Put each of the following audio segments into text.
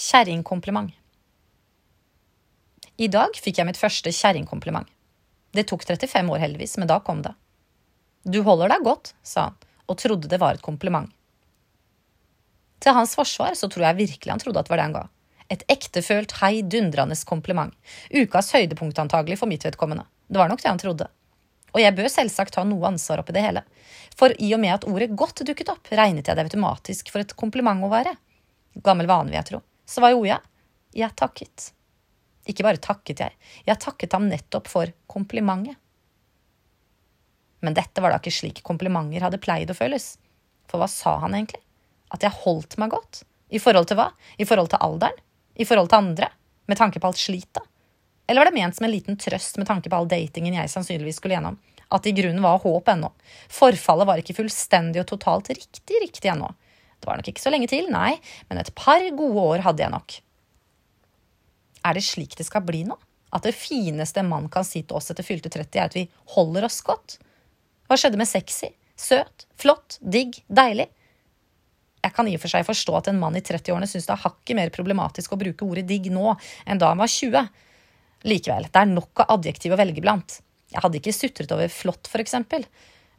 Kjerringkompliment. I dag fikk jeg mitt første kjerringkompliment. Det tok 35 år, heldigvis, men da kom det. Du holder deg godt, sa han, og trodde det var et kompliment. Til hans forsvar så tror jeg virkelig han trodde at det var det han ga. Et ektefølt, heidundrende kompliment. Ukas høydepunkt antagelig for mitt vedkommende. Det var nok det han trodde. Og jeg bør selvsagt ta noe ansvar oppi det hele. For i og med at ordet godt dukket opp, regnet jeg det automatisk for et kompliment å være. Gammel vane, vil jeg tro. Så hva gjorde jeg? Jeg takket. Ikke bare takket jeg, jeg takket ham nettopp for komplimentet. Men dette var da ikke slik komplimenter hadde pleid å føles. For hva sa han egentlig? At jeg holdt meg godt? I forhold til hva? I forhold til alderen? I forhold til andre? Med tanke på alt slitet? Eller var det ment som en liten trøst med tanke på all datingen jeg sannsynligvis skulle gjennom? At det i grunnen var håp ennå. Forfallet var ikke fullstendig og totalt riktig riktig ennå. Det var nok ikke så lenge til, nei, men et par gode år hadde jeg nok. Er det slik det skal bli nå? At det fineste en mann kan si til oss etter fylte 30, er at vi holder oss godt? Hva skjedde med sexy, søt, flott, digg, deilig? Jeg kan i og for seg forstå at en mann i 30-årene syns det er hakket mer problematisk å bruke ordet digg nå enn da han var 20. Likevel, det er nok av adjektiv å velge blant. Jeg hadde ikke sutret over flott, for eksempel.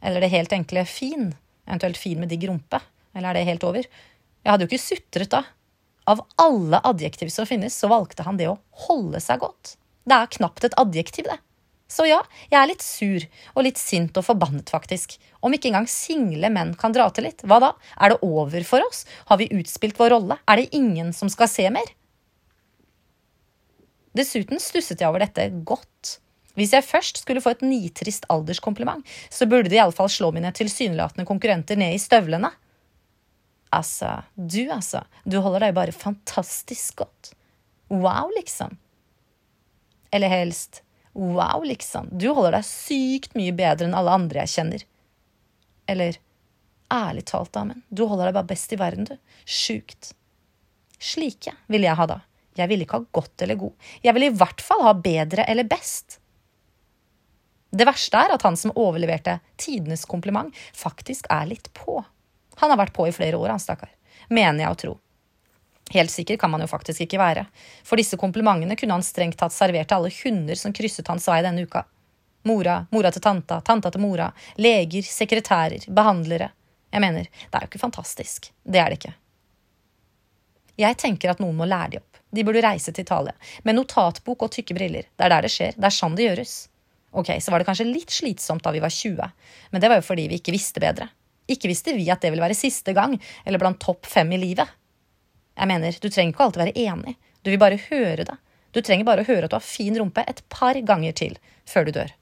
Eller det helt enkle fin. Eventuelt fin med digg rumpe. Eller er det helt over? Jeg hadde jo ikke sutret da. Av alle adjektiv som finnes, så valgte han det å holde seg godt. Det er knapt et adjektiv, det. Så ja, jeg er litt sur, og litt sint og forbannet, faktisk. Om ikke engang single menn kan dra til litt, hva da? Er det over for oss? Har vi utspilt vår rolle? Er det ingen som skal se mer? Dessuten stusset jeg over dette godt. Hvis jeg først skulle få et nitrist alderskompliment, så burde det iallfall slå mine tilsynelatende konkurrenter ned i støvlene. Altså, du altså, du holder deg bare fantastisk godt. Wow, liksom. Eller helst wow, liksom, du holder deg sykt mye bedre enn alle andre jeg kjenner. Eller ærlig talt, damen, du holder deg bare best i verden, du. Sjukt. Slike vil jeg ha da. Jeg vil ikke ha godt eller god. Jeg vil i hvert fall ha bedre eller best. Det verste er at han som overleverte tidenes kompliment, faktisk er litt på. Han har vært på i flere år, han stakkar. Mener jeg å tro. Helt sikker kan man jo faktisk ikke være, for disse komplimentene kunne han strengt tatt servert til alle hunder som krysset hans vei denne uka. Mora, mora til tanta, tanta til mora, leger, sekretærer, behandlere. Jeg mener, det er jo ikke fantastisk. Det er det ikke. Jeg tenker at noen må lære de opp. De burde reise til Italia. Med notatbok og tykke briller. Det er der det skjer. Det er sånn det gjøres. Ok, så var det kanskje litt slitsomt da vi var 20, men det var jo fordi vi ikke visste bedre. Ikke visste vi at det ville være siste gang, eller blant topp fem i livet. Jeg mener, du trenger ikke alltid være enig, du vil bare høre det. Du trenger bare å høre at du har fin rumpe et par ganger til før du dør.